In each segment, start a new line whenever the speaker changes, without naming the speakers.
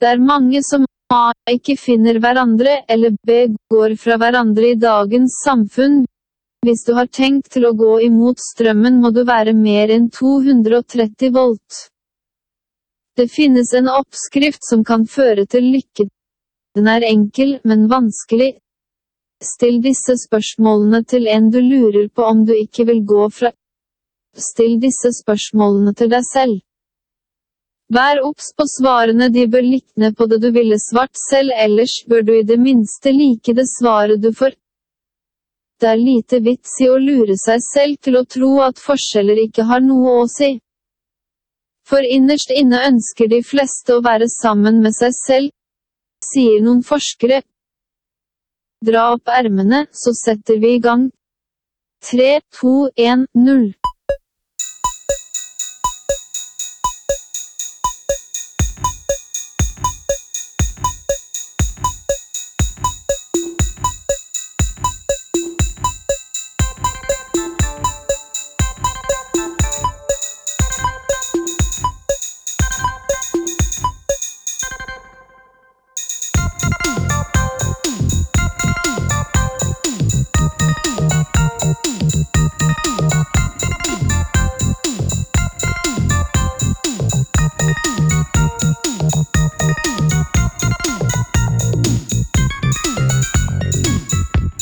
Det er mange som A. ikke finner hverandre, eller B. går fra hverandre i dagens samfunn. Hvis du har tenkt til å gå imot strømmen må du være mer enn 230 volt. Det finnes en oppskrift som kan føre til lykke. Den er enkel, men vanskelig. Still disse spørsmålene til en du lurer på om du ikke vil gå fra. Still disse spørsmålene til deg selv. Vær obs på svarene de bør likne på det du ville svart selv ellers bør du i det minste like det svaret du får. Det er lite vits i å lure seg selv til å tro at forskjeller ikke har noe å si. For innerst inne ønsker de fleste å være sammen med seg selv, sier noen forskere. Dra opp ermene, så setter vi i gang. 3, 2, 1, 0.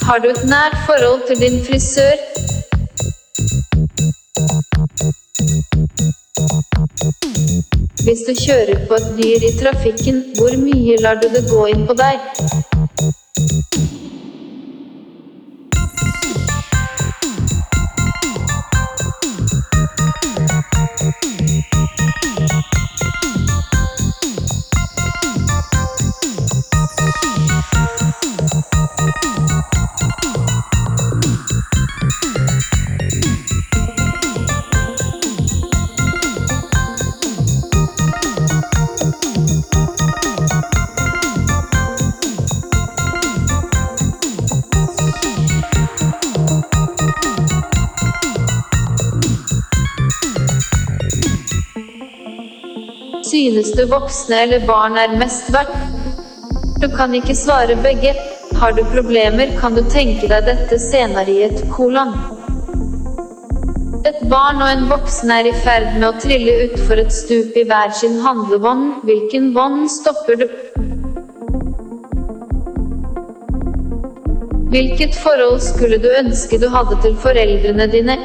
Har du et nært forhold til din frisør? Hvis du kjører på et dyr i trafikken, hvor mye lar du det gå inn på deg? Synes du voksne eller barn er mest verdt? Du kan ikke svare begge. Har du problemer, kan du tenke deg dette senere i et kolon. Et barn og en voksen er i ferd med å trille utfor et stup i hver sin handlevogn. Hvilken vogn stopper du? Hvilket forhold skulle du ønske du hadde til foreldrene dine?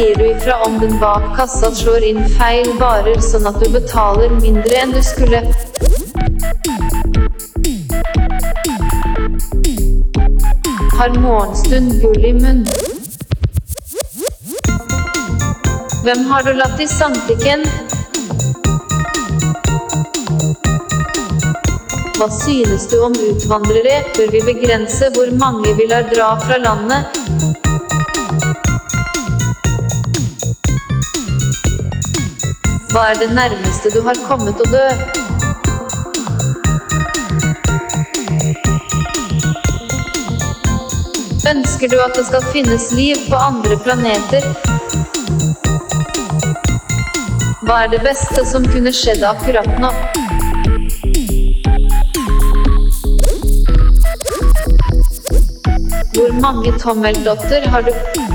Sier du ifra om den bak kassa slår inn feil varer sånn at du betaler mindre enn du skulle? Har morgenstund gull i munn? Hvem har du latt i samtykken? Hva synes du om utvandrere? Bør vi begrense hvor mange vi lar dra fra landet? Hva er det nærmeste du har kommet å dø? Ønsker du at det skal finnes liv på andre planeter? Hva er det beste som kunne skjedd akkurat nå? Hvor mange tommeldotter har du?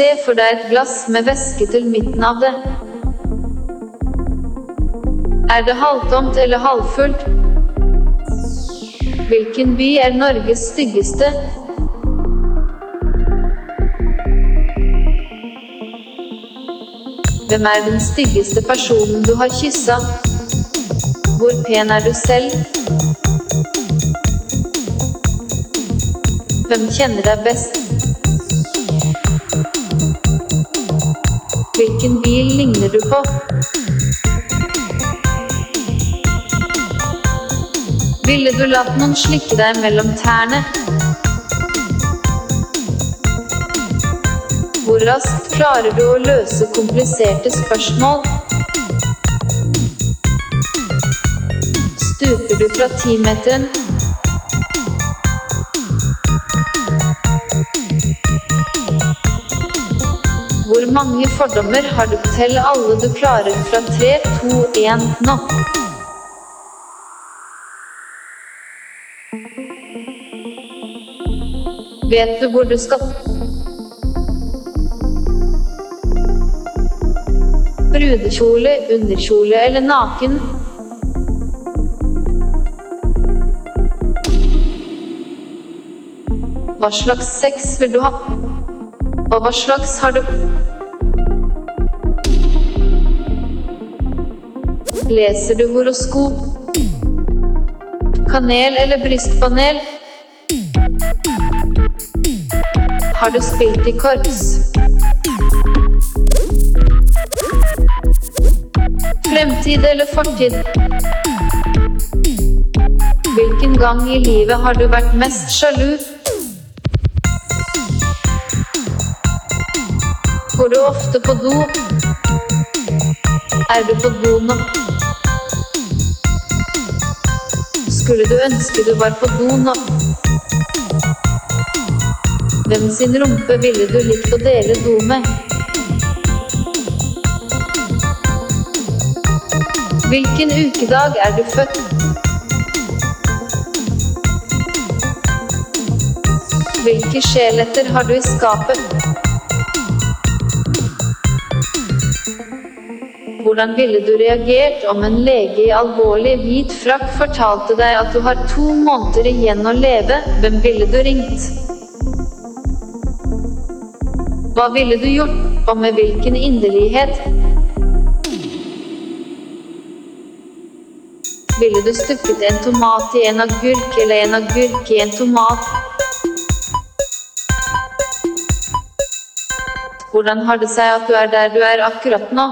Se for deg et glass med væske til midten av det. Er det halvtomt eller halvfullt? Hvilken by er Norges styggeste? Hvem er den styggeste personen du har kyssa? Hvor pen er du selv? Hvem kjenner deg best? Hvilken bil ligner du på? Ville du latt noen slikke deg mellom tærne? Hvor raskt klarer du å løse kompliserte spørsmål? stuper du fra timeteren. Mange fordommer har du? Tell alle du klarer fra tre, to, én, nå. Vet du hvor du skal? Brudekjole, underkjole eller naken? Hva slags sex vil du ha? Og hva slags har du? Leser du horoskop? Kanel eller brystpanel? Har du spilt i korps? Fremtid eller fortid? Hvilken gang i livet har du vært mest sjalu? Går du ofte på do? Er du på do nå? Skulle du ønske du var på do nå? Hvem sin rumpe ville du likt å dele do med? Hvilken ukedag er du født? Hvilke skjeletter har du i skapet? Hvordan ville du reagert om en lege i alvorlig hvit frakk fortalte deg at du har to måneder igjen å leve? Hvem ville du ringt? Hva ville du gjort, og med hvilken inderlighet? Ville du stukket en tomat i en agurk eller en agurk i en tomat? Hvordan har det seg at du er der du er akkurat nå?